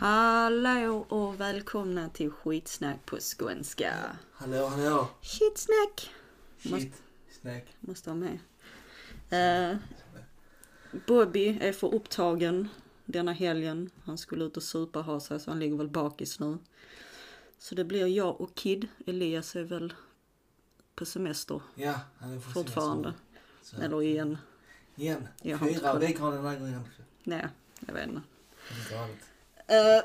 Hallå och välkomna till skitsnack på skånska. Hallå, hallå. Skitsnack! Shit. Snack. Måste vara med. Eh, Bobby är för upptagen denna helgen. Han skulle ut och supa ha sig så han ligger väl bakis nu. Så det blir jag och Kid. Elias är väl på semester Ja, han är på fortfarande. Så- Eller igen. Igen. Jag har inte Fyra koll. veckor den här gången. Nej, jag vet inte. Det är galet. Eh,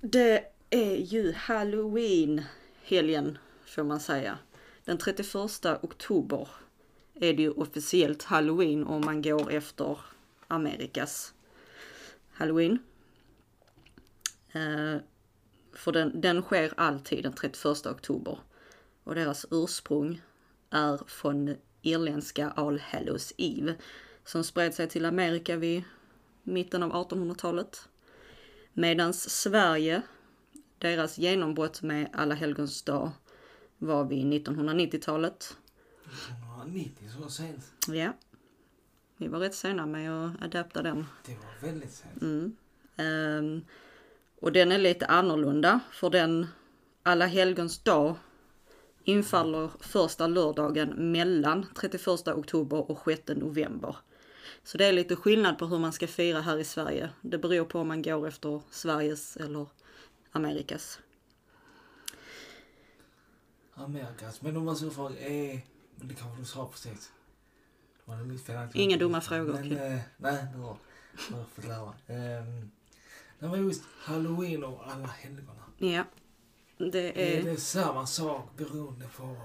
det är ju halloween helgen får man säga. Den 31 oktober är det ju officiellt halloween om man går efter Amerikas halloween. Uh, för den, den sker alltid den 31 oktober. Och deras ursprung är från irländska All Hallows Eve som spred sig till Amerika vid mitten av 1800-talet. Medan Sverige, deras genombrott med Alla helgons dag var vid 1990-talet. 190, så sent. Ja. Vi var rätt sena med att adapta den. Det var väldigt sent. Mm. Ehm, och den är lite annorlunda för den Alla helgons dag infaller första lördagen mellan 31 oktober och 6 november. Så det är lite skillnad på hur man ska fira här i Sverige. Det beror på om man går efter Sveriges eller Amerikas. Amerikas. Men om man så frågar, eh, men det kanske du sa precis. Det var mitt felaktigt. Inga dumma frågor, Men, eh, nej, det var jag får lära mig. Ehm, Det var just halloween och alla helgona. Ja. Det Är är... det samma sak beroende på...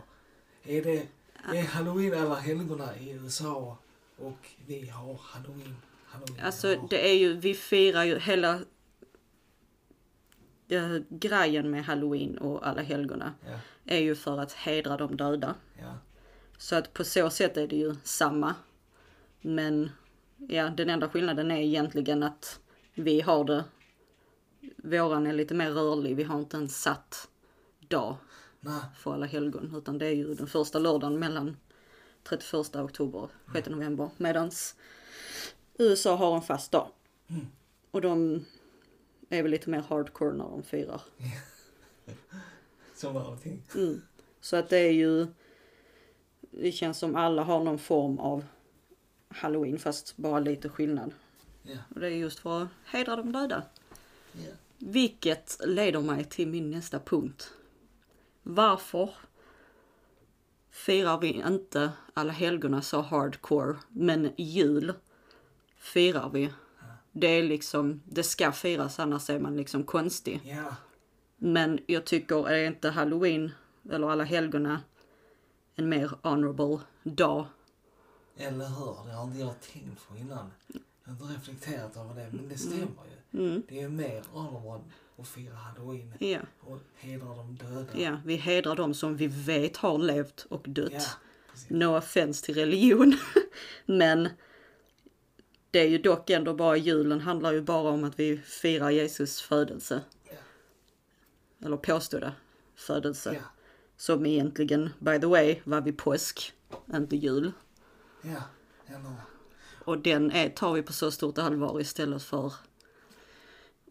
Är det är halloween alla helgona i USA och vi har halloween? halloween Alltså det är ju, vi firar ju hela eh, grejen med halloween och alla helgona Ja, är ju för att hedra de döda. ja. Så att på så sätt är det ju samma. Men ja, den enda skillnaden är egentligen att vi har det, våran är lite mer rörlig, vi har inte en satt dag Nej, för alla helgon utan det är ju den första lördagen mellan 31 oktober och 6 november medans USA har en fast dag. Mm. Och de är väl lite mer hardcore när de firar. som allting. Mm. Så att det är ju, det känns som alla har någon form av halloween fast bara lite skillnad. Ja, Och det är just för att hedra de döda. ja. Vilket leder mig till min nästa punkt. Varför firar vi inte alla helgona så hardcore, men jul firar vi. Det är liksom, det ska firas annars är man liksom konstig. ja. Men jag tycker, är inte halloween eller alla helgona en mer honorable dag? Eller hur? Det har inte jag tänkt på innan. Jag har inte reflekterat över det, men det stämmer ju. Mm. Det är mer honorable att fira halloween Ja, och hedra de döda. ja, vi hedrar dem som vi vet har levt och dött. Ja, precis. No offense till religion. Men det är ju dock ändå bara julen handlar ju bara om att vi firar Jesus födelse. Ja. Eller påstådda födelse. Ja, Som egentligen, by the way, var vid påsk, inte jul. ja, Och den är, tar vi på så stort allvar istället för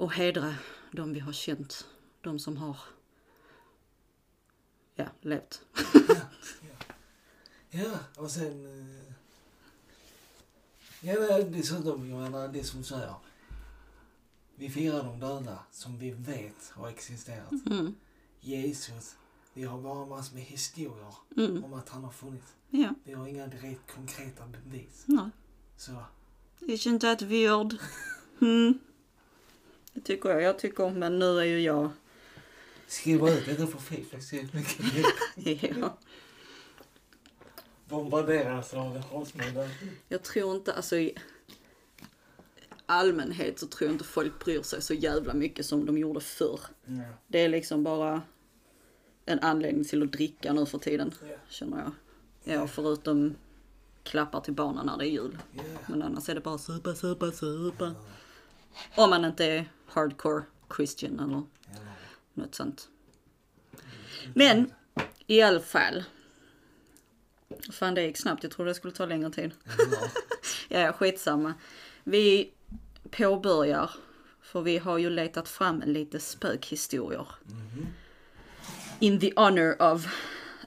att hedra de vi har känt. De som har ja, levt. Ja, ja. ja och sen... eh, Ja, det- dessutom, jag menar, det som du säger. Vi firar de döda som vi vet har existerat. Mm. Jesus, vi har bara massor med historier Mm. om att han har funnits. Ja, Vi har inga direkt konkreta bevis. nej. Så, Isn't that weird? Mm. Det tycker jag. Jag tycker, men nu är ju jag... skriva ut detta på Facebook så mycket Ja. bombarderas av hatmeddelanden. Jag tror inte, alltså i allmänhet så tror jag inte folk bryr sig så jävla mycket som de gjorde förr. Ja. Det är liksom bara en anledning till att dricka nu för tiden, Ja. känner jag. Ja, förutom klappar till barnen när det är jul. Ja. Men annars är det bara supa, supa, supa. Om man inte är hardcore Christian eller något sånt. Men i alla fall. Fan det gick snabbt, jag trodde det skulle ta längre tid. Ja, ja, skitsamma. Vi påbörjar För vi har ju letat fram lite spökhistorier. In the honor of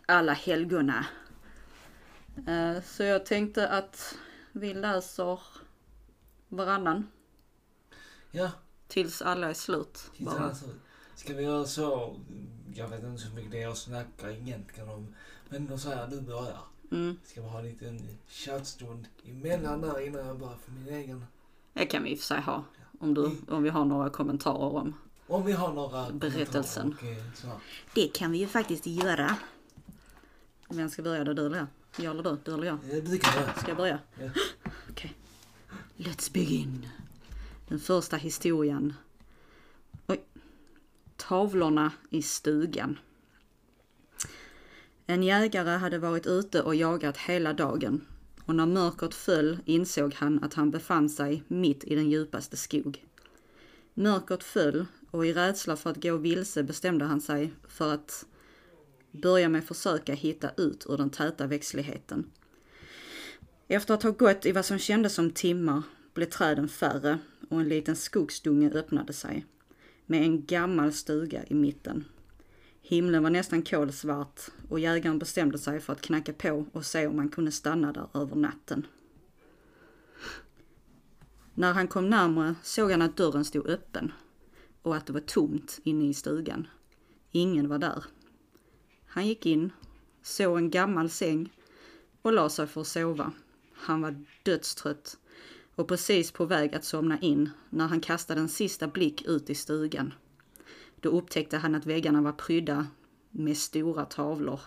alla helgona. Eh, Så jag tänkte att vi läser varannan Ja, tills alla är slut. Bara. Ska vi göra så? Jag vet inte så mycket det jag snackar egentligen om. Men då säger jag du börjar. Mm. Ska vi ha en liten chattstund emellan där innan jag börjar för min egen? Det kan vi i och för sig ha. Om, du, om vi har några kommentarer om. Om vi har några Berättelsen. och. Det kan vi ju faktiskt göra. Vem ska börja då? Du eller jag? Jag eller du? Du eller jag? Du kan göra. Ska jag börja? Ja. Okej. Let's begin. Den första historien. Oj. Tavlorna i stugan. En jägare hade varit ute och jagat hela dagen och när mörkret föll insåg han att han befann sig mitt i den djupaste skog. Mörkret föll och i rädsla för att gå vilse bestämde han sig för att börja med att försöka hitta ut ur den täta växtligheten. Efter att ha gått i vad som kändes som timmar blev träden färre och en liten skogsdunge öppnade sig med en gammal stuga i mitten. Himlen var nästan kolsvart och jägaren bestämde sig för att knacka på och se om han kunde stanna där över natten. När han kom närmare såg han att dörren stod öppen och att det var tomt inne i stugan. Ingen var där. Han gick in, såg en gammal säng och la sig för att sova. Han var dödstrött och precis på väg att somna in när han kastade en sista blick ut i stugan. Då upptäckte han att väggarna var prydda med stora tavlor.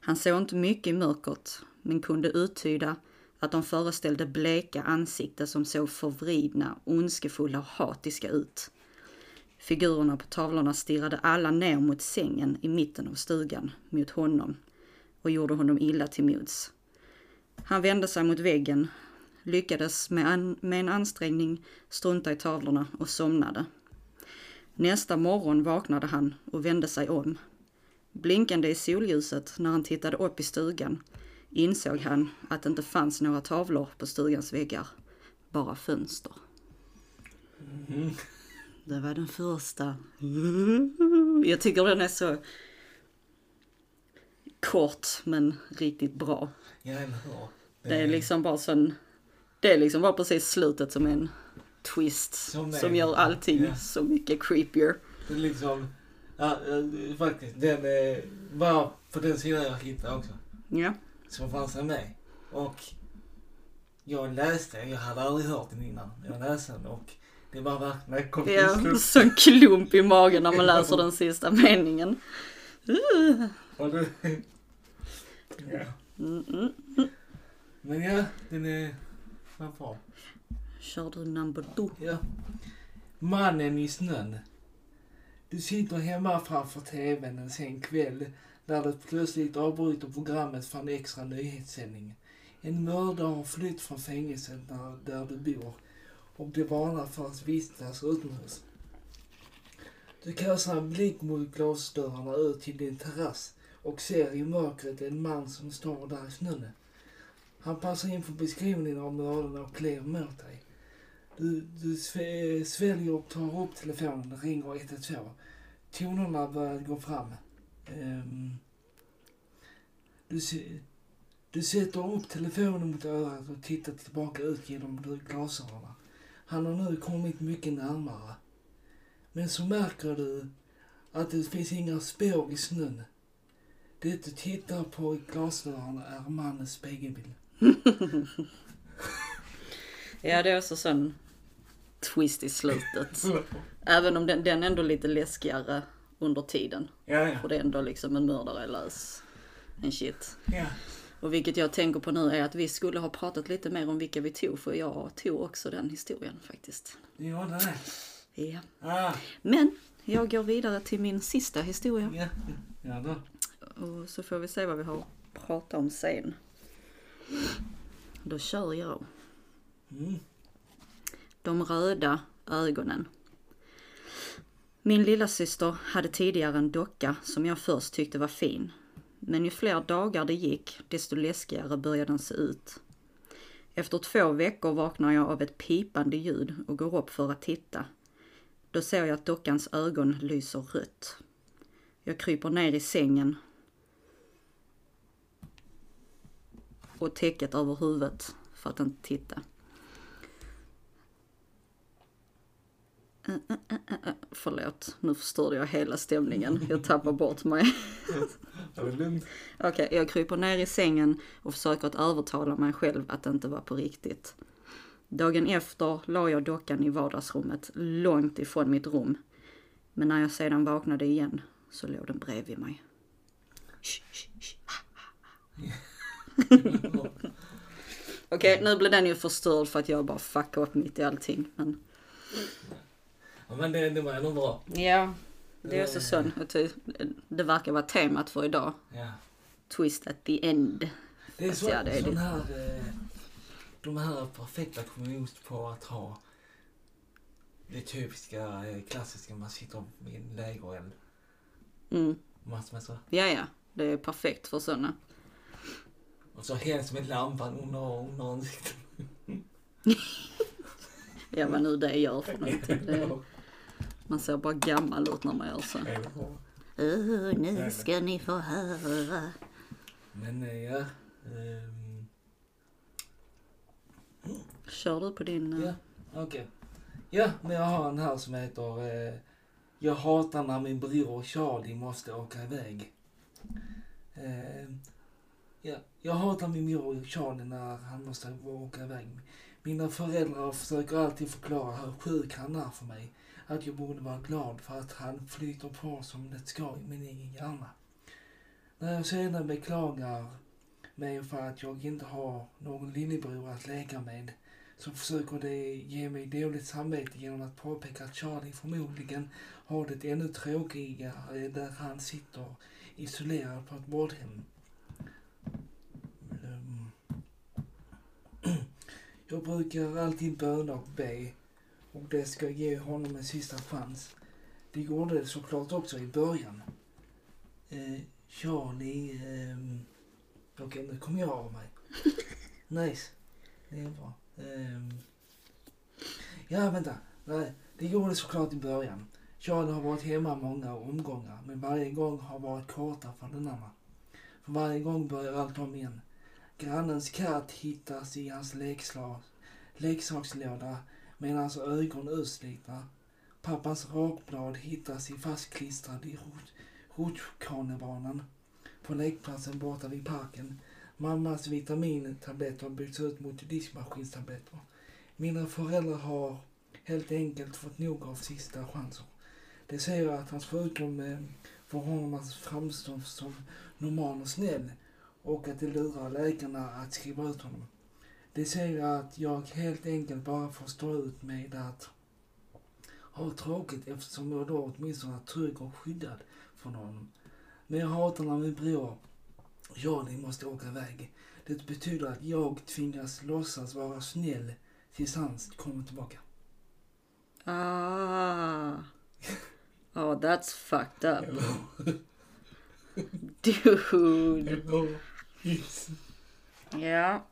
Han såg inte mycket i mörkret, men kunde uttyda att de föreställde bleka ansikten som såg förvridna, ondskefulla och hatiska ut. Figurerna på tavlorna stirrade alla ner mot sängen i mitten av stugan, mot honom, och gjorde honom illa till mods. Han vände sig mot väggen, lyckades med, an- med en ansträngning strunta i tavlorna och somnade. Nästa morgon vaknade han och vände sig om. Blinkande i solljuset när han tittade upp i stugan insåg han att det inte fanns några tavlor på stugans väggar, bara fönster. Det var den första. Jag tycker den är så kort men riktigt bra. Ja, eller hur? Det är liksom bara sån, det är liksom bara precis slutet som en twist Som som, gör allting ja. så mycket creepier. Det är liksom... Ja, faktiskt. Den var på den sidan jag hittade också. Ja, Som fanns den med. Och jag läste, jag hade aldrig hört den innan. Jag läste den och det var verkligen, när jag kom ja slut. sån klump i magen när man läser den sista meningen. Uh. Och det, ja. Mm, mm. Men ja, den är... Kör du number two? Ja. Mannen i snön. Du sitter hemma framför TVn en sen kväll när du plötsligt avbryter programmet för en extra nyhetssändning. En mördare har flytt från fängelset där, där du bor och det varnar för att vistas utomhus. Du kastar en blick mot glasdörrarna ut till din terrass och ser i mörkret en man som står där i snön. Han passar in för beskrivningen av mördaren och ler mot dig. Du, du sväljer och tar upp telefonen ringer 112. Tonerna börjar gå fram. Ehm, du, du sätter upp telefonen mot örat och tittar tillbaka ut genom glasögonen. Han har nu kommit mycket närmare. Men så märker du att det finns inga spår i snön. Det du tittar på i glasdörrarna är mannens spegelbild. Ja, det är också sån twist i slutet. Även om den, den är ändå lite läskigare under tiden. Ja, ja. För det är ändå liksom en mördare lös en shit. ja. Och vilket jag tänker på nu är att vi skulle ha pratat lite mer om vilka vi tog, för jag tog också den historien faktiskt. Du gjorde det? Ja. Ah, Men jag går vidare till min sista historia. ja. Ja då. Och så får vi se vad vi har att prata om sen. Då kör jag. Mm. De röda ögonen. Min lilla syster hade tidigare en docka som jag först tyckte var fin. Men ju fler dagar det gick, desto läskigare började den se ut. Efter två veckor vaknar jag av ett pipande ljud och går upp för att titta. Då ser jag att dockans ögon lyser rött. Jag kryper ner i sängen och täcket över huvudet för att inte titta. Äh, äh, äh, Förlåt, nu förstörde jag hela stämningen. Jag tappar bort mig. Okej, jag kryper ner i sängen och försöker att övertala mig själv att det inte var på riktigt. Dagen efter la jag dockan i vardagsrummet, långt ifrån mitt rum. Men när jag sedan vaknade igen så låg den bredvid mig. Shh, shh, shh. Okej, nu blev den ju förstörd för att jag bara fuckade upp mitt i allting. Men Ja, men det, det var ändå bra. ja, det är också sån. jag tror Det verkar vara temat för idag. Ja. Twist at the end. Det är så, ja, det är sån det. här, eh, de här perfekta kommer just på att ha det typiska eh, klassiska man sitter med en lägereld. Mm. Massor med så. Ja, ja. Det är perfekt för såna. Och så helst med lampan under, under ansiktet. Ja, vad nu det gör för någonting. Det, man ser bara gammal ut när man gör så. Uh, nu ska ni få höra. Men eh, ja. ehm, Kör du på din... eh, Ja, okej. Ja, men jag har en här som heter eh, Jag hatar när min bror Charlie måste åka iväg. Eh, ja, jag hatar min bror Charlie när han måste åka iväg. Mina föräldrar försöker alltid förklara hur sjuk han är för mig. Att jag borde vara glad för att han flyter på som det ska i min egen hjärna. När jag sedan beklagar mig för att jag inte har någon lillebror att leka med så försöker de ge mig dåligt samvete genom att påpeka att Charlie förmodligen har det ännu tråkigare där han sitter isolerad på ett vårdhem. Jag brukar alltid böna och be och det ska ge honom en sista chans. Det gjorde det såklart också i början. Eh, Charlie... ehm, Okej, nu kommer jag av mig. Nice. Det är bra. Ehm. Ja, vänta. Nej, det gjorde det såklart i början. Charlie har varit hemma många omgångar, men varje gång har varit korta för den andra. För varje gång börjar allt om igen. Grannens katt hittas i hans lekslag, leksakslåda med hans ögon utslitna. Pappas rakblad hittas i fastklistrad i rutschkanebanan på lekplatsen borta vid parken. Mammas vitamintabletter har bytts ut mot diskmaskinstabletter. Mina föräldrar har helt enkelt fått nog av sista chanser. De säger att hans sjukdom får honom att framstå som normal och snäll och att de lurar läkarna att skriva ut honom. De säger att jag helt enkelt bara får stå ut med att ha tråkigt eftersom jag då åtminstone är trygg och skyddad från honom. Men jag hatar när min bror Charlie måste åka iväg. Det betyder att jag tvingas låtsas vara snäll tills han kommer tillbaka. Ah. Oh, that's fucked up. Dude. Yes. Ja,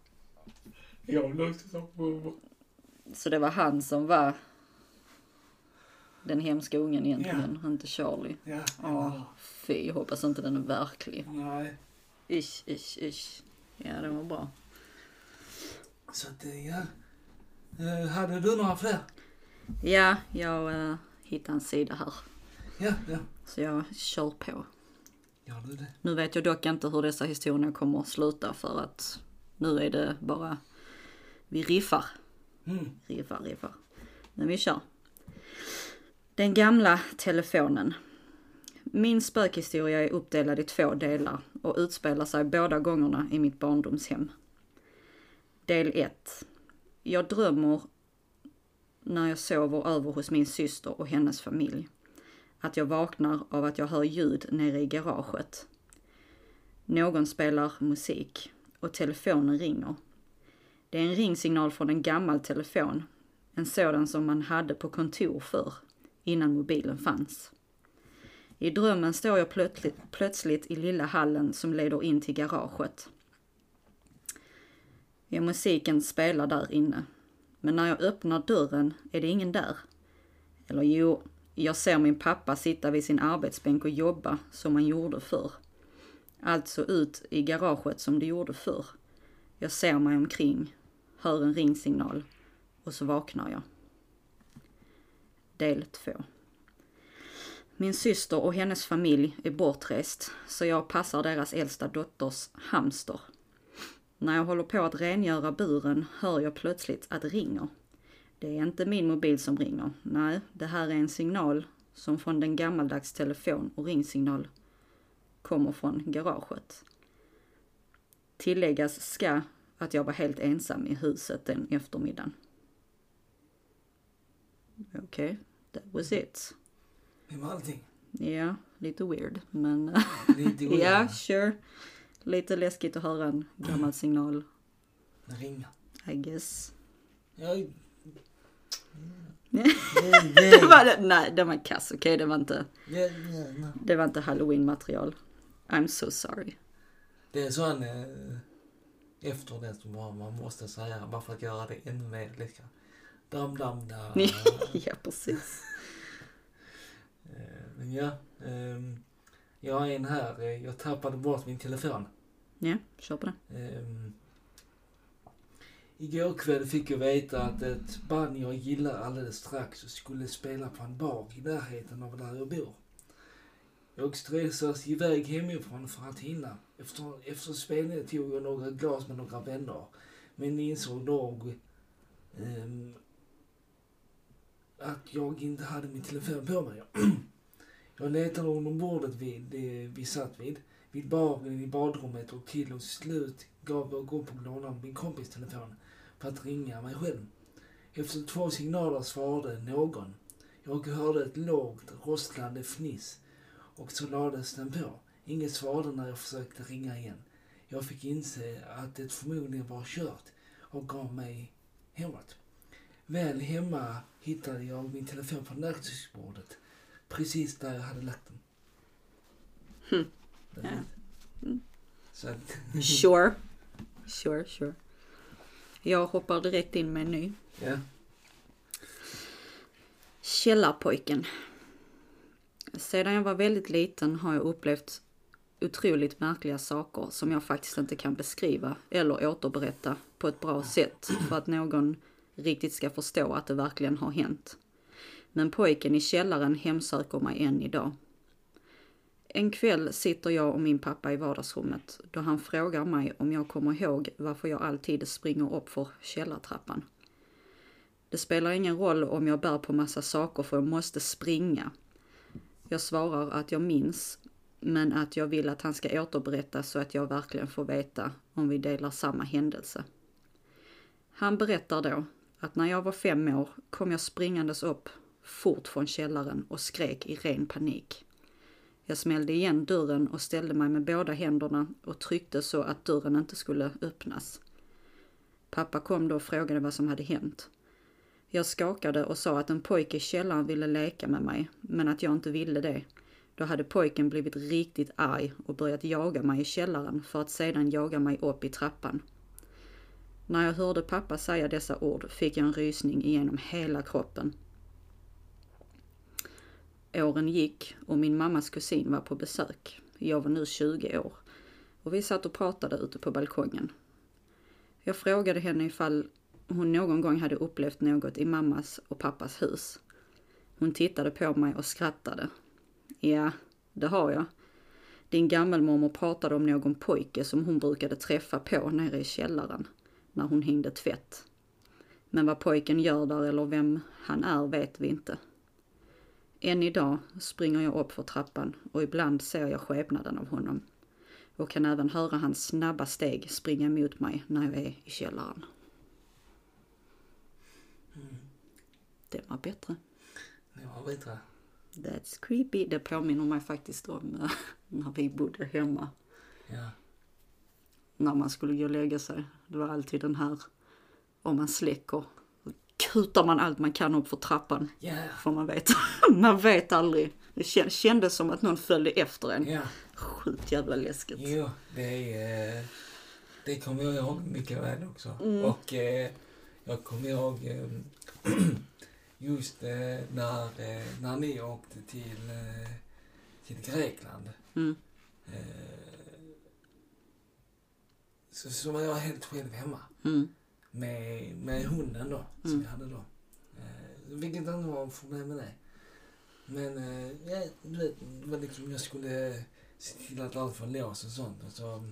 Jag vill också så så det var han som var den hemska ungen egentligen, inte Charlie. Ja. Ja, fy, hoppas inte den är verklig. Nej. Ish, ish, ish. Ja, det var bra. Så att, eh, ja. Eh, hade du några fler? Ja, jag uh, hittade en sida här. Ja, ja. Så jag kör på. Gör du det? Nu vet jag dock inte hur dessa historier kommer att sluta för att nu är det bara, vi riffar, Mm. riffar, riffar. Men vi kör. Den gamla telefonen. Min spökhistoria är uppdelad i två delar och utspelar sig båda gångerna i mitt barndomshem. Del 1. Jag drömmer när jag sover över hos min syster och hennes familj. Att jag vaknar av att jag hör ljud nere i garaget. Någon spelar musik och telefonen ringer. Det är en ringsignal från en gammal telefon. En sådan som man hade på kontor förr, innan mobilen fanns. I drömmen står jag plötsligt, plötsligt i lilla hallen som leder in till garaget. Ja, musiken spelar där inne. Men när jag öppnar dörren är det ingen där. Eller jo, jag ser min pappa sitta vid sin arbetsbänk och jobba som man gjorde förr. alltså ut i garaget som det gjorde förr. Jag ser mig omkring, hör en ringsignal och så vaknar jag. Del 2 Min syster och hennes familj är bortrest så jag passar deras äldsta dotters hamster. När jag håller på att rengöra buren hör jag plötsligt att det ringer. Det är inte min mobil som ringer. Nej, det här är en signal som från den gammaldags telefon och ringsignal kommer från garaget. Tilläggas ska att jag var helt ensam i huset den eftermiddagen. Okej, okay, that was it. Det var allting. Ja, lite weird, men... Lite ja, sure. Lite läskigt att höra en gammal signal, ringer. I guess. Jag... det var nej, den var kass, okej, det var inte, det, var inte halloween-material. I'm so sorry. det är sån eh, efter det som bara man måste säga bara för att göra det ännu mer läskert. Dam, dam, dam. ja, precis. Eh, Men ja, ehm, jag har en här. Jag tappade bort min telefon. Ja, kör på det. Ehm, Igår kväll fick jag veta att ett band jag gillar alldeles strax skulle spela på en bar i närheten av där jag bor. Jag stressas iväg hemifrån för att hinna. Efter, efter spelningen tog jag några glas med några vänner. Men insåg nog um, att jag inte hade min telefon på mig. jag letade under bordet vid, det vi satt vid, vid baren i badrummet och till och slut gav jag upp och lånade min kompis telefon för att ringa mig själv. Efter två signaler svarade någon. Jag hörde ett lågt rostlande fniss och så lades den på. Inget svarade när jag försökte ringa igen. Jag fick inse att det förmodligen var kört och gav mig hemåt. Väl hemma hittade jag min telefon på nattduksbordet. Precis där jag hade lagt den. Hmm. Ja. Mm. Så att, Sure. Sure, sure. Jag hoppar direkt in med en ny. ja. Källarpojken. Sedan jag var väldigt liten har jag upplevt otroligt märkliga saker som jag faktiskt inte kan beskriva eller återberätta på ett bra sätt för att någon riktigt ska förstå att det verkligen har hänt. Men pojken i källaren hemsöker mig än idag. En kväll sitter jag och min pappa i vardagsrummet då han frågar mig om jag kommer ihåg varför jag alltid springer upp för källartrappan. Det spelar ingen roll om jag bär på massa saker för jag måste springa. Jag svarar att jag minns, men att jag vill att han ska återberätta så att jag verkligen får veta om vi delar samma händelse. Han berättar då att när jag var fem år kom jag springandes upp fort från källaren och skrek i ren panik. Jag smällde igen dörren och ställde mig med båda händerna och tryckte så att dörren inte skulle öppnas. Pappa kom då och frågade vad som hade hänt. Jag skakade och sa att en pojke i källaren ville leka med mig, men att jag inte ville det. Då hade pojken blivit riktigt arg och börjat jaga mig i källaren för att sedan jaga mig upp i trappan. När jag hörde pappa säga dessa ord fick jag en rysning genom hela kroppen. Åren gick och min mammas kusin var på besök. Jag var nu 20 år och vi satt och pratade ute på balkongen. Jag frågade henne ifall hon någon gång hade upplevt något i mammas och pappas hus. Hon tittade på mig och skrattade. Ja, det har jag. Din gammelmormor pratade om någon pojke som hon brukade träffa på nere i källaren när hon hängde tvätt. Men vad pojken gör där eller vem han är vet vi inte. Än idag springer jag upp för trappan och ibland ser jag skepnaden av honom och kan även höra hans snabba steg springa mot mig när jag är i källaren. Det var bättre. Det var bättre. That's creepy. Det påminner mig faktiskt om eh, när vi bodde hemma. Ja. När man skulle gå och lägga sig. Det var alltid den här, om man släcker, kutar man allt man kan upp för trappan. Ja. För man vet, man vet aldrig. Det kän- kändes som att någon följde efter en. Ja. Sjukt jävla läskigt. Jo, det är... eh, Det kommer jag ihåg mycket väl också. Mm. Och eh, jag kommer ihåg eh, just eh, när, när ni åkte till, till Grekland. Mm. Så, så var jag helt själv hemma Mm. Med, med hunden då, som Mm. vi hade då. Eh, vilket inte var problem med det. Men eh, ja, du vet, var liksom, jag skulle se till att allt var låst och sånt. Och så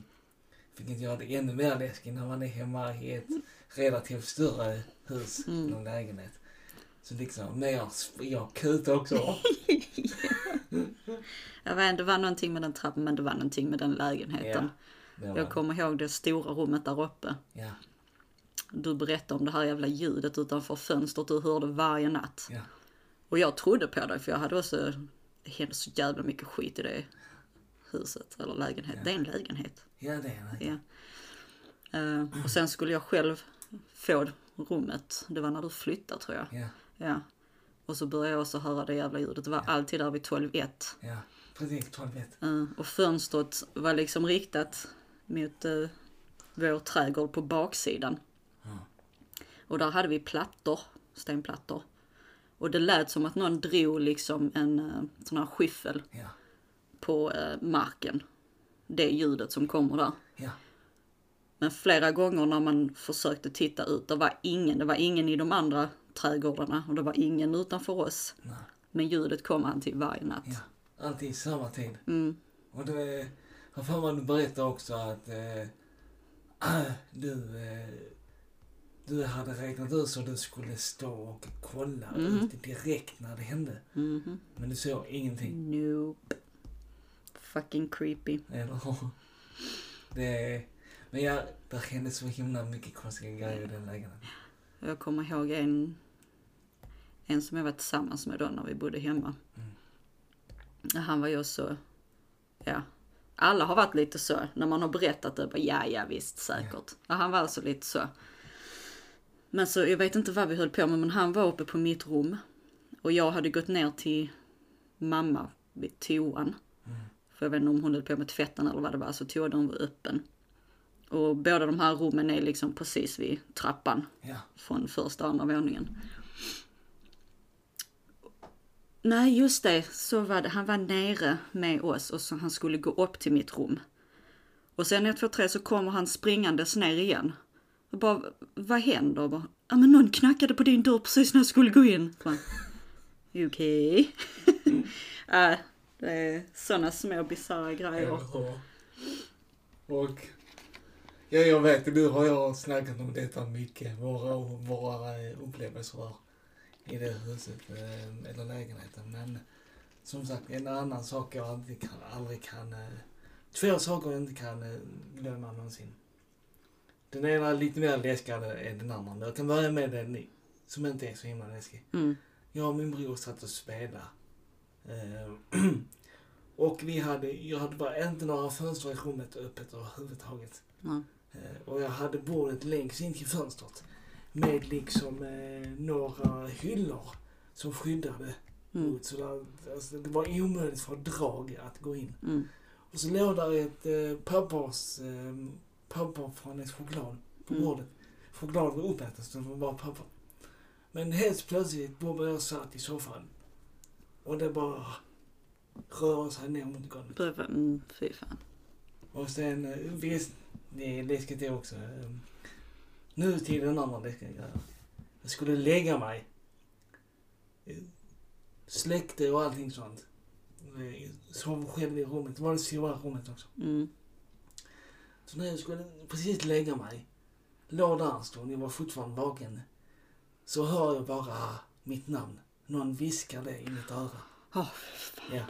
fick inte göra det ännu mer läskigt när man är hemma i ett relativt större hus, Mm. någon lägenhet. Så liksom, men jag, jag kutade också. Jag vet inte, det var någonting med den trappan men det var någonting med den lägenheten. Var- Jag kommer ihåg det stora rummet där uppe. Ja, Du berättade om det här jävla ljudet utanför fönstret du hörde varje natt. ja, Och jag trodde på dig för jag hade också, det hände så jävla mycket skit i det huset eller lägenhet. Ja. Det är en lägenhet. ja det är det. Ja. Eh, och sen skulle jag själv få rummet. Det var när du flyttade tror jag. Ja, Ja. Och så började jag också höra det jävla ljudet. Det var alltid där vid 12.1. ja. Precis, 12 vet. Uh, och fönstret var liksom riktat mot uh, vår trädgård på baksidan. Och där hade vi plattor, stenplattor. Och det lät som att någon drog liksom en uh, sån här skyffel Ja, på uh, marken. Det ljudet som kommer där. ja, Men flera gånger när man försökte titta ut, det var ingen, det var ingen i de andra trädgårdarna och det var ingen utanför oss. nej, Men ljudet kom alltid varje natt. ja. Alltid i samma tid. Mm, Och det har för du berättade också att eh, du, eh, du hade räknat ut så du skulle stå och kolla Mhm. ut direkt när det hände. mhm. Men du såg ingenting. Nope. Fucking creepy. Eller hur? Det, men ja, det hände så himla mycket konstiga grejer i den lägenheten. Jag kommer ihåg en, en som jag var tillsammans med då när vi bodde hemma. Mm. Han var ju också, ja, alla har varit lite så när man har berättat det. Bara, ja, ja visst, säkert. Och han var alltså lite så. Men så, jag vet inte vad vi höll på med, men han var uppe på mitt rum. Och jag hade gått ner till mamma vid toan. Mm. För jag vet inte om hon höll på med tvätten eller vad det var, så toan var öppen. Och båda de här rummen är liksom precis vid trappan Ja, från första och andra våningen. Nej, just det. Så var det. Han var nere med oss och så han skulle gå upp till mitt rum. Och sen ett, två, tre så kommer han springandes ner igen. Och bara, vad händer? Och bara, ja men någon knackade på din dörr precis när jag skulle gå in. Okej. Okay. Okej. äh, det är sådana små bisarra grejer. Ja. Och ja, jag vet, nu har jag snackat om detta mycket, våra, våra upplevelser i det huset, eh, eller lägenheten. Men som sagt, en annan sak jag aldrig kan, aldrig kan eh, två saker jag inte kan eh, glömma någonsin. Den ena är lite mer läskigare än den andra, men jag kan börja med den som inte är så himla läskig. Mm. Jag och min bror satt och spelade. Eh, och vi hade, jag hade bara inte några fönster i rummet öppet överhuvudtaget. Eh, och jag hade bordet längst in till fönstret. Med liksom eh, några hyllor som skyddade Mm. mot sådär, alltså det var omöjligt för drag att gå in. Mm. Och så låg där ett eh, pappers, eh, papper från ett choklad på Mm. bordet. Choklad var uppätet så det var bara papper. Men helt plötsligt Bob och jag satt i soffan. Och det bara rörde sig ner mot golvet. Mm, fy fan. Och sen, eh, visst, det är läskigt det också. Eh, Nu till den andra läskiga grejen. Jag skulle lägga mig. Eh, Släckte och allting sånt. Eh, Sov själv i rummet. Det var det stora rummet också. Mm. Så när jag skulle precis lägga mig, låg där en stund, jag var fortfarande vaken, så hör jag bara mitt namn. Någon viskar det i mitt öra. Åh, Ja.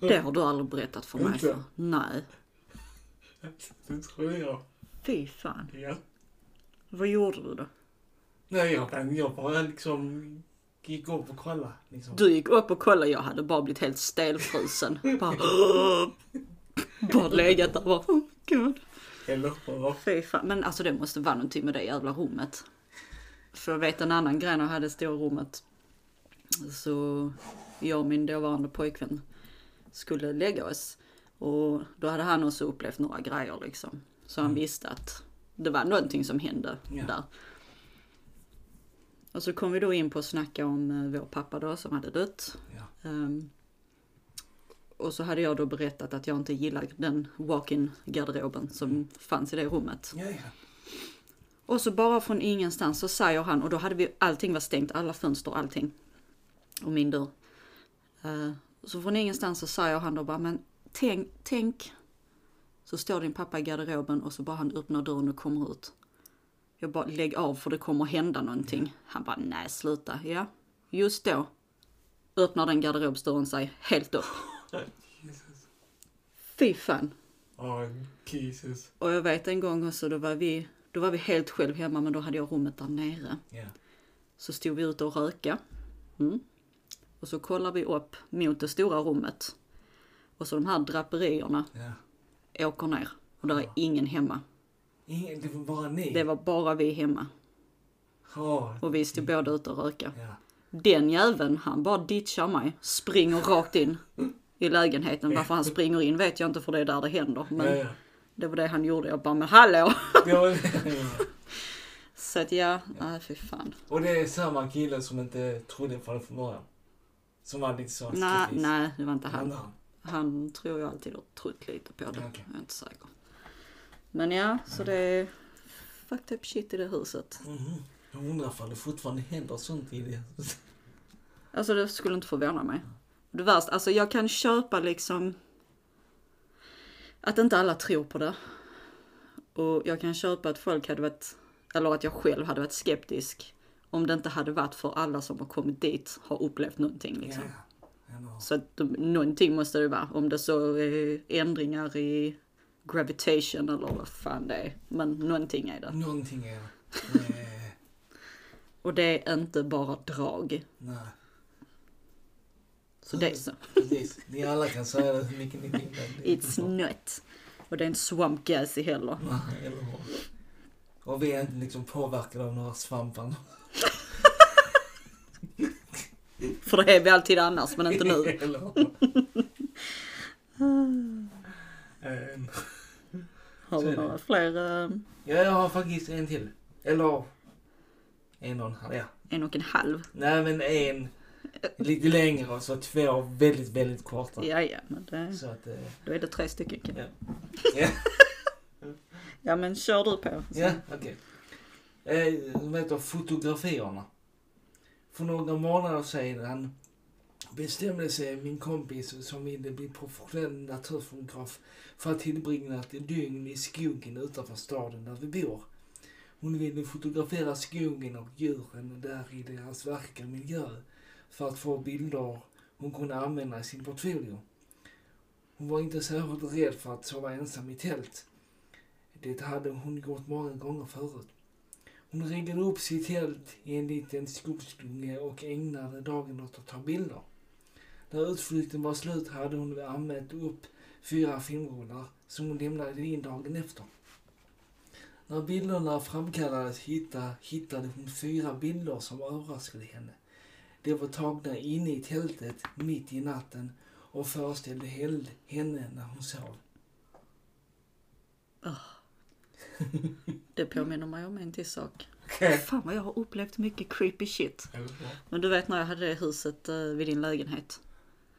det har du aldrig berättat för mig Inte? för. Nej. Det tror jag. Fy fan. Ja. Vad gjorde du då? Nej, jag, jag bara liksom gick upp och kollade. Liksom. Du gick upp och kollade, jag hade bara blivit helt stelfrusen. Bara, bara legat där och bara, oh. Eller hur? Fy fan. Men alltså det måste vara någonting med det jävla rummet. För jag vet en annan grej när jag hade det stora rummet. Så jag och min dåvarande pojkvän skulle lägga oss. Och då hade han också upplevt några grejer liksom. Så han visste att det var någonting som hände Ja. där. Och så kom vi då in på att snacka om eh, vår pappa då som hade dött. Ja. Ehm, och så hade jag då berättat att jag inte gillar den walk-in garderoben som fanns i det rummet. Ja, ja. Och så bara från ingenstans så säger han, och då hade vi, allting var stängt, alla fönster, allting. Och min dörr. Eh, så från ingenstans så säger han då bara, men tänk, tänk. Så står din pappa i garderoben och så bara han öppnar dörren och kommer ut. Jag bara, lägg av för det kommer hända någonting. Han bara, nej sluta. Ja, just då öppnar den garderobsdörren sig helt upp. Jesus. Fy fan. Åh, Jesus. Och jag vet en gång också, då var vi, då var vi helt själv hemma men då hade jag rummet där nere. Ja. Så stod vi ute och röka. Mm. Och så kollar vi upp mot det stora rummet. Och så de här draperierna Ja. åker ner. Och där är ingen hemma. Ingen, det var bara ni? Det var bara vi hemma. Åh, Och vi stod båda ute och röka. ja. Den jäveln, han bara ditchar mig. Springer rakt in i lägenheten. Varför han springer in vet jag inte för det är där det händer. Men Ja, ja. det var det han gjorde. Jag bara, men hallå! Ja. Så att ja, nej fy fan. Och det är samma kille som inte trodde på det från början. Som var lite så Nej, nej, det var inte Han. han. Han tror jag alltid har trott lite på det. Okej. Jag är inte säker. Men ja, så det är fucked up shit i det huset. Mhm. Jag undrar ifall det fortfarande händer sånt i det. Alltså det skulle inte förvåna mig. Det värsta, alltså jag kan köpa liksom att inte alla tror på det. Och jag kan köpa att folk hade varit, eller att jag själv hade varit skeptisk om det inte hade varit för alla som har kommit dit har upplevt någonting liksom. Ja. Så att någonting måste det vara. Om det så är ändringar i gravitation eller vad fan det är. Men någonting är det. Någonting är det. Och det är inte bara drag. Nej. Så det är så. Precis. Ni alla kan säga det hur mycket ni vill. It's not. Och det är inte swamp gassy heller. Nej, eller hur? Och vi är inte liksom påverkade av några svampar. För det är vi alltid annars, men inte nu. Hur? Ehm, Har du några fler? eh, Ja, jag har faktiskt en till. Eller en och en halv, ja. En och en halv? Nej, men en lite längre och så två väldigt, väldigt korta. Ja, ja, men det, Så att, eh, då är det tre stycken. Kim. ja. Ja, men kör du på. ja okej. Eh, De heter Fotografierna. För några månader sedan bestämde sig min kompis som ville bli professionell naturfotograf för att tillbringa ett dygn i skogen utanför staden där vi bor. Hon ville fotografera skogen och djuren där i deras vackra miljö för att få bilder hon kunde använda i sin portfolio. Hon var inte särskilt rädd för att sova ensam i tält. Det hade hon gjort många gånger förut. Hon riggade upp sitt tält i en liten skogsdunge och ägnade dagen åt att ta bilder. När utflykten var slut hade hon använt upp fyra filmrullar som hon lämnade in dagen efter. När bilderna framkallades hitta, hittade hon fyra bilder som överraskade henne. De var tagna inne i tältet mitt i natten och föreställde hel- henne när hon sov. Det påminner mig om en till sak. Okej. Fan vad jag har upplevt mycket creepy shit. Men du vet när jag hade det huset eh, vid din lägenhet?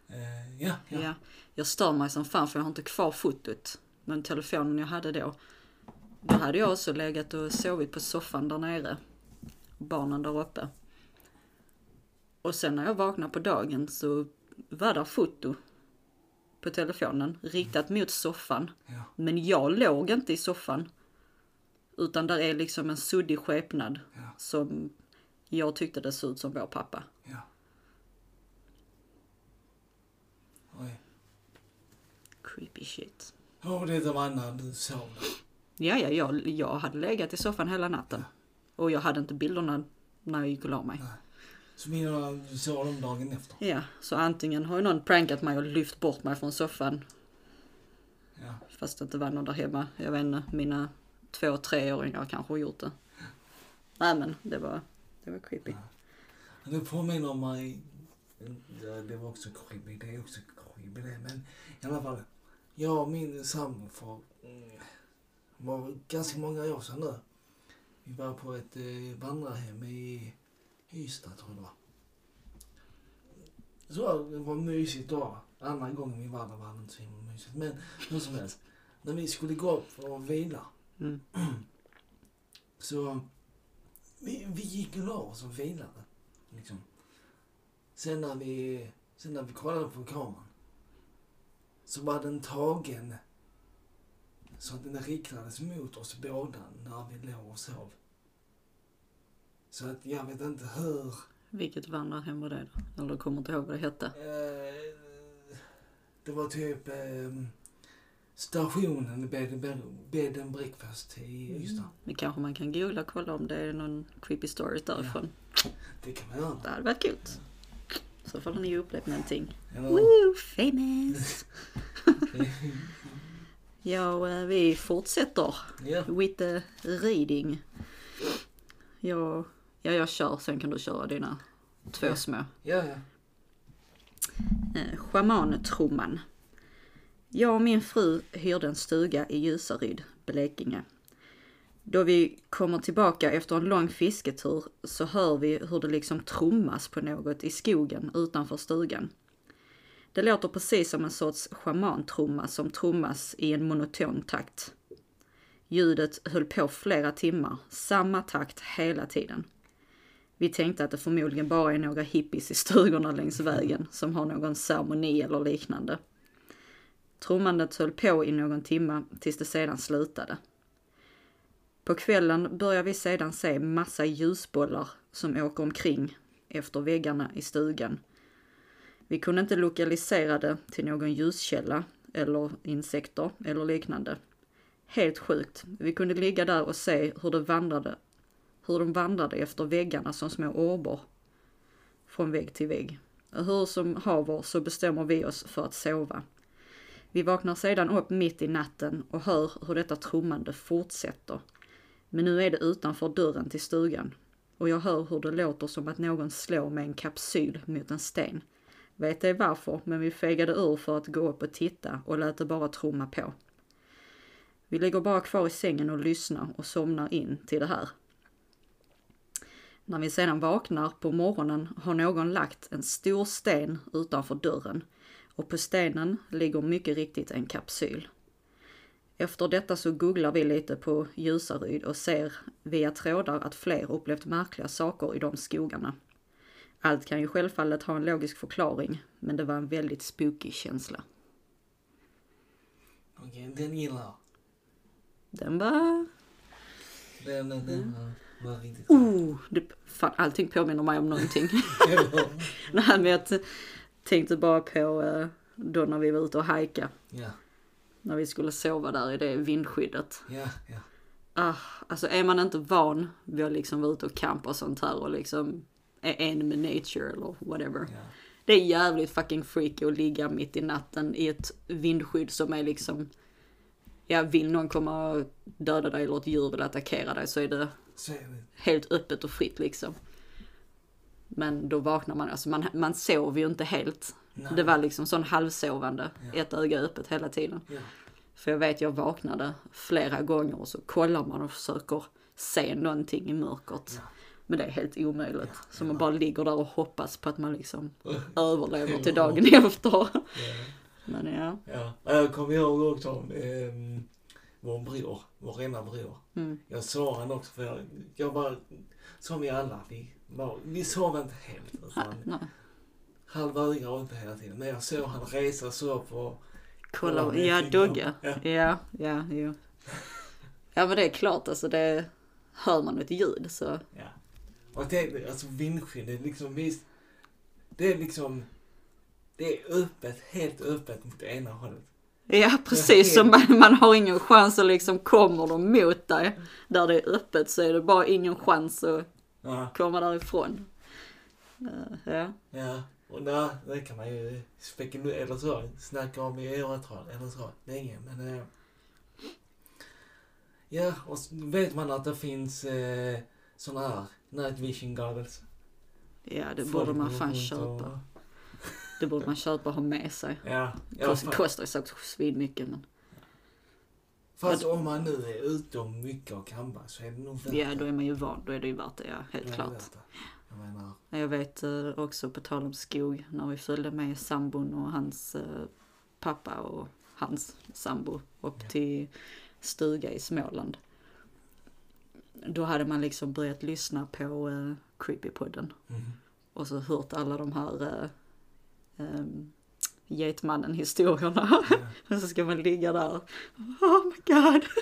Eh, ja, Ja. ja. Jag stör mig som fan för jag har inte kvar fotot. Men telefonen jag hade då. Då hade jag också legat och sovit på soffan där nere. Barnen där uppe. Och sen när jag vaknade på dagen så var där foto på telefonen riktat mot soffan. ja. Men jag låg inte i soffan. Utan där är liksom en suddig skepnad Ja. som jag tyckte det såg ut som vår pappa. ja. Oj. Creepy shit. Åh, det var när du sov. Ja, ja, jag, jag hade legat i soffan hela natten. Och jag hade inte bilderna när jag gick och la mig. Nej. Så du du såg dem dagen efter? Ja, så antingen har ju någon prankat mig och lyft bort mig från soffan. Ja. Fast det inte var någon där hemma. Jag vet inte, mina två treåringar kanske har gjort det. Nej men, det var, det var creepy. Det påminner mig... Ja, det var också creepy. Det är också creepy det. Men i alla fall. jag och min sambo för mm, var ganska många år sedan nu. Vi var på ett eh, vandrarhem i Ystad tror jag det var. Så det var mysigt då. Andra gången vi var där var det inte så himla mysigt. Men hur som helst. När vi skulle gå upp för att vila Mm. så vi, vi gick och la oss och vilade. Liksom. Sen när vi, sen när vi kollade på kameran så var den tagen så att den riktades mot oss båda när vi låg och sov. Så att jag vet inte hur... Vilket vandrarhem var det då? Eller du kommer inte ihåg vad det hette? Eh, det var typ eh, stationen Bed, bed, bed and Breakfast i Ystad. Det kanske man kan googla och kolla om det är någon creepy story därifrån. Det kan man göra. Det hade varit kul. Så får ni ju upplevt någonting. Eller, Woo, famous! Ja, eh, vi fortsätter ja. with the reading. Ja, ja, jag kör, sen kan du köra dina två små. ja, ja. Eh, Schamantrumman. Jag och min fru hyrde en stuga i Ljusaryd, Blekinge. Då vi kommer tillbaka efter en lång fisketur så hör vi hur det liksom trummas på något i skogen utanför stugan. Det låter precis som en sorts schamantrumma som trummas i en monoton takt. Ljudet höll på flera timmar, samma takt hela tiden. Vi tänkte att det förmodligen bara är några hippies i stugorna längs vägen som har någon ceremoni eller liknande. Trummandet höll på i någon timma tills det sedan slutade. På kvällen börjar vi sedan se massa ljusbollar som åker omkring efter väggarna i stugan. Vi kunde inte lokalisera det till någon ljuskälla eller insekter eller liknande. Helt sjukt. Vi kunde ligga där och se hur det vandrade hur de vandrade efter väggarna som små orbor från vägg till vägg. Och hur som haver så bestämmer vi oss för att sova. Vi vaknar sedan upp mitt i natten och hör hur detta trummande fortsätter. Men nu är det utanför dörren till stugan och jag hör hur det låter som att någon slår med en kapsyl mot en sten. Vet ej varför, men vi fegade ur för att gå upp och titta och lät det bara trumma på. Vi ligger bara kvar i sängen och lyssnar och somnar in till det här. När vi sedan vaknar på morgonen har någon lagt en stor sten utanför dörren och på stenen ligger mycket riktigt en kapsyl. Efter detta så googlar vi lite på Ljusaryd och ser via trådar att fler upplevt märkliga saker i de skogarna. Allt kan ju självfallet ha en logisk förklaring, men det var en väldigt spooky känsla. Okej, den gillar jag. Den var... Den, den, den riktigt Oh, det, fan, allting påminner mig om någonting. Nej, men jag tänkte bara på eh, då när vi var ute och hajka. Ja, När vi skulle sova där i det vindskyddet. ja, ja. Ah, alltså är man inte van vid att liksom vara ute och campa och sånt här och liksom är en med nature eller whatever. Det är jävligt fucking freaky att ligga mitt i natten i ett vindskydd som är liksom Ja, vill någon komma och döda dig eller ett djur vill attackera dig Så är det. Helt öppet och fritt liksom. Men då vaknar man, alltså man, man sover ju inte helt. Nej. Det var liksom sån halvsovande, Ja. ett öga öppet hela tiden. Ja. För jag vet jag vaknade flera gånger och så kollar man och försöker se någonting i mörkret. Ja. Men det är helt omöjligt. Ja, Så man bara ligger där och hoppas på att man liksom överlever till dagen efter. Men ja. Ja, jag kommer ihåg också om eh, vår bror, vår ena bror. Mm. Jag sa han också för jag, jag bara, som vi alla, vi, var, vi sov inte helt. Utan halva ögat uppe hela tiden. Men jag såg han resa sig upp och Kolla, ja. Dogge. Ja. Ja, ja, jo. Ja men det är klart alltså det, hör man ett ljud så. Ja. Och det, alltså är liksom visst. Det är liksom, det är öppet, helt öppet mot ena hållet. Ja precis, så man, man har ingen chans att liksom kommer de mot dig där det är öppet så är det bara ingen chans att Ja. komma därifrån. Eh, ja. Ja, och där, det kan man ju spekulera, eller så, snacka om i åratal, eller så, länge. Men eh, ja, och vet man att det finns eh, såna här night vision goggles. ja, det borde man fan köpa. och- Det borde man köpa och ha med sig. Ja, ja Kost, kostar ju säkert svinmycket men. fast om man nu är ute och mycket och campar så är det nog värt Ja, då är man ju van. Då är det ju värt det, ja. Helt Det klart. det. Jag menar, Jag vet eh, också på tal om skog, när vi följde med sambon och hans eh, pappa och hans sambo upp Ja. till stuga i Småland. Då hade man liksom börjat lyssna på uh, Creepypodden mhm. och så hört alla de här uh, um, Getmannen-historierna. ja. och så ska man ligga där. Oh my god!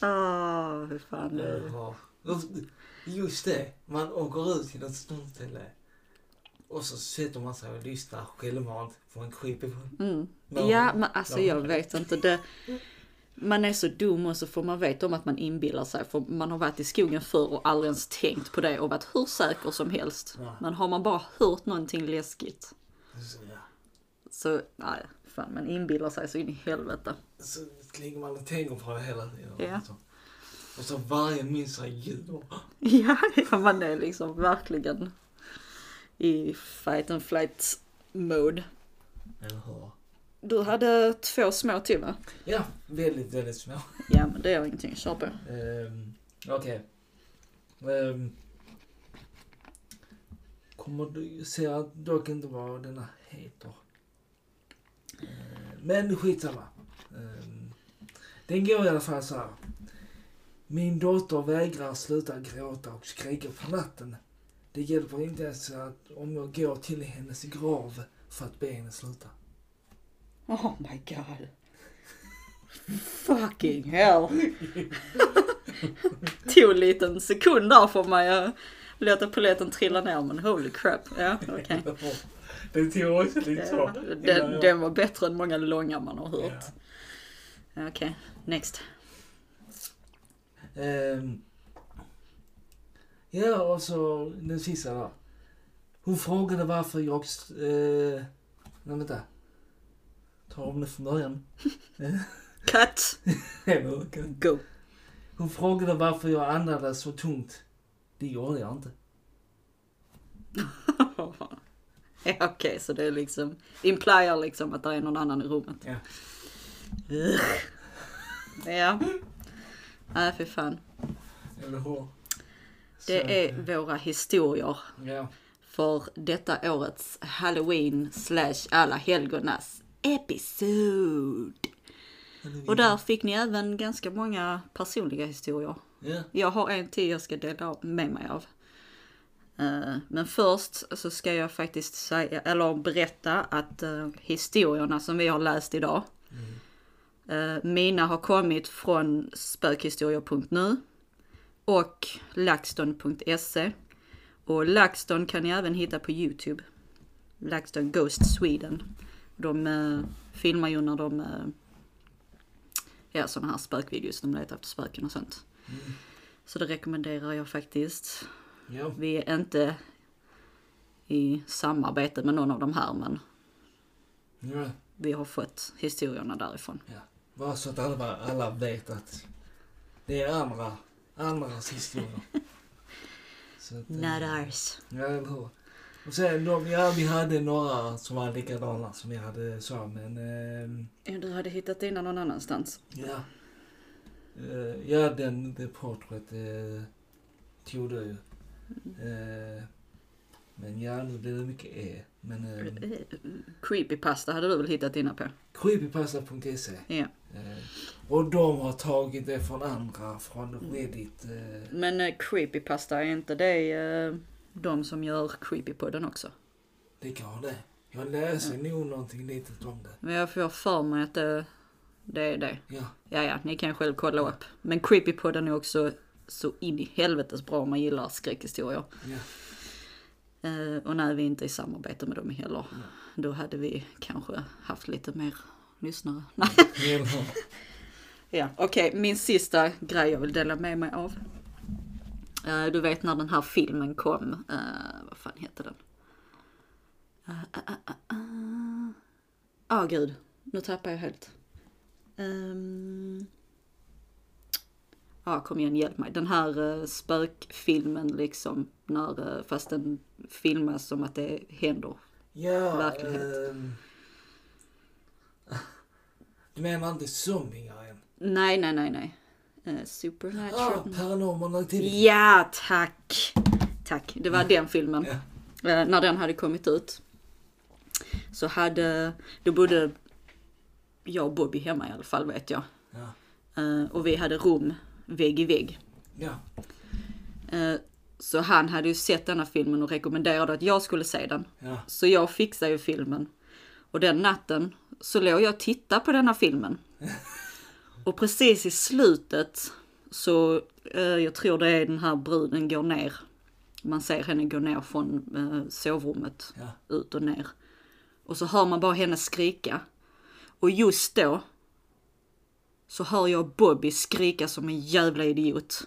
Ah, hur fan det. Ja. Just det, man åker ut till ett ställe och så sätter man sig och lyssnar självmant på en creepy Mm. Ja. Men alltså Ja. jag vet inte. Det, man är så dum och så får man veta om att man inbillar sig. För man har varit i skogen förr och aldrig ens tänkt på det och varit hur säker som helst. Ja. Men har man bara hört någonting läskigt Så, ja. så, nej, fan man inbillar sig så in i helvete. så ligger man och tänker på det hela tiden. Ja. Och så varje minsta ljud. Ja, ja, man är liksom verkligen i fight and flight mode. Eller hur? Du hade två små till va? Ja, väldigt, väldigt små. Ja, men det är ingenting. Kör på. Um, Okej. Ehm, kommer du se att dock inte vad denna heter. Ehm, men skitsamma. Um, den går i alla fall så här. Min dotter vägrar sluta gråta och skrika på natten. Det hjälper inte ens att om jag går till hennes grav för att be henne sluta. Oh my god. Fucking hell. Tog en liten sekund där får man ju låta polletten trilla ner men holy crap. Ja, okej. Det tog också lite så. Den, den var bättre än många långa man har hört. Okej, next. Ehm, ja, och så den sista då. Hon frågade varför jag... Eh, nej, vänta. Ta om det från början. Cut! Okej. Go! Hon frågade varför jag andades så tungt. Det gjorde jag inte. Ja, okej, så det är liksom, implier liksom att det är någon annan i rummet. Ja. Ja. Nej, fy fan. Eller hur? Det är våra historier Ja. för detta årets Halloween slash alla helgonas episod. Och där fick ni även ganska många personliga historier. Ja. Jag har en till jag ska dela med mig av. Eh, Men först så ska jag faktiskt säga, eller berätta att eh, historierna som vi har läst idag, eh, mina har kommit från spökhistorier.nu och laxton.se. Och LaxTon kan ni även hitta på Youtube. LaxTon Ghost Sweden. De eh, filmar ju när de, eh, ja sådana här spökvideos, de letar efter spöken och sånt. Mm. Så det rekommenderar jag faktiskt. Ja. Vi är inte i samarbete med någon av de här men ja. vi har fått historierna därifrån. Bara så att alla, alla vet att det är andra, andras historier. Så att, eh, Not ours. Ja, eller hur? Och sen, de, ja, vi hade några som var likadana som vi hade så, men ehm, Ja, du hade hittat dina någon annanstans. ja. Eh, ja, den, The Portrait uh, tog du ju. Eh, men ja, nu blir det mycket E. Men uh, Creepypasta hade du väl hittat dina på? creepypasta.se. Ja. Eh, och de har tagit det från andra, från Reddit. eh, Men eh, Creepypasta, är inte det eh, de som gör Creepypodden också? det kan det. Jag läser nog någonting litet om det. Men jag får för mig att det, det är det. Ja, Ja, ja, ni kan själv kolla upp. Men Creepypodden är också så in i helvetes bra om man gillar skräckhistorier. ja. Eh, och när vi inte är i samarbete med dem heller. Nej. Då hade vi kanske haft lite mer lyssnare. Nej. Ja, okej, min sista grej jag vill dela med mig av. Eh, du vet när den här filmen kom, uh, vad fan heter den? Ja, uh, uh, uh, uh. oh, gud, nu tappar jag helt. Um... Ja, kom igen, hjälp mig. Den här eh, spökfilmen liksom, när, eh, fast den filmas som att det händer Ja, Verklighet. ehm, du menar inte Zombie-grejen? Nej, nej, nej, nej. Ah, Supernatural. Paranormal Activity. Ja, tack! Tack, det var den filmen. Ja. Eh, när den hade kommit ut. Så hade, då bodde jag och Bobby hemma i alla fall vet jag. Ja. Eh, och vi hade rum vägg i vägg. Eh, så han hade ju sett denna filmen och rekommenderade att jag skulle se den. Så jag fixade ju filmen. Och den natten så låg jag och tittade på denna filmen. Och precis i slutet så, eh, jag tror det är den här bruden går ner. Man ser henne gå ner från eh, sovrummet Ja. ut och ner. Och så hör man bara henne skrika. Och just då så hör jag Bobby skrika som en jävla idiot.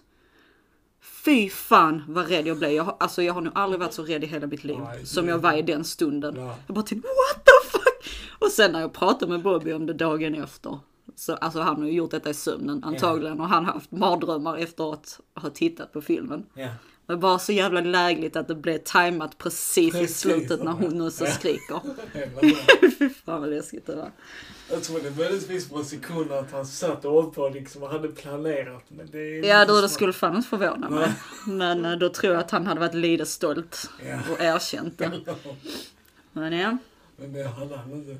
Fy fan vad rädd jag blev. Jag, har- alltså jag har nog aldrig varit så rädd i hela mitt liv Nej, som jag var i den stunden. Ja. Jag bara tänkte what the fuck? Och sen när jag pratade med Bobby om det dagen efter. Så, alltså han har ju gjort detta i sömnen antagligen och han har haft mardrömmar efter att ha tittat på filmen. Ja. Det var så jävla lägligt att det blev tajmat precis, i Precis, slutet när hon nu så skriker. Fy fan vad läskigt det var. Jag trodde möjligtvis på en sekund att han satt och åt på liksom och hade planerat. Men det är Ja du, det skulle fan inte förvåna mig. Men eh, då tror jag att han hade varit lite stolt och erkänt det. Men ja. Men det hade han inte.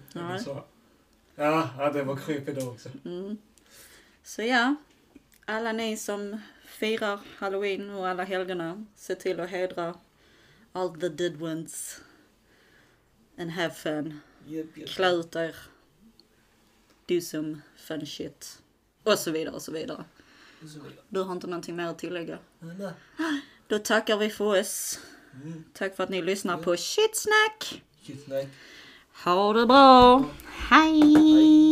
Ja, ja, det var creepy då också. Mm. Så ja, alla ni som firar halloween och alla helgerna, se till att hedra all the dead ones. And have fun. Japp, japp. Klä ut er. Do some fun shit. Och så vidare och så vidare. Och så vidare. Du har inte någonting mer att tillägga? Nej. Då tackar vi för oss. Mm. Tack för att ni lyssnar på Shitsnack. Shit, Hold the ball. Hi. Hi.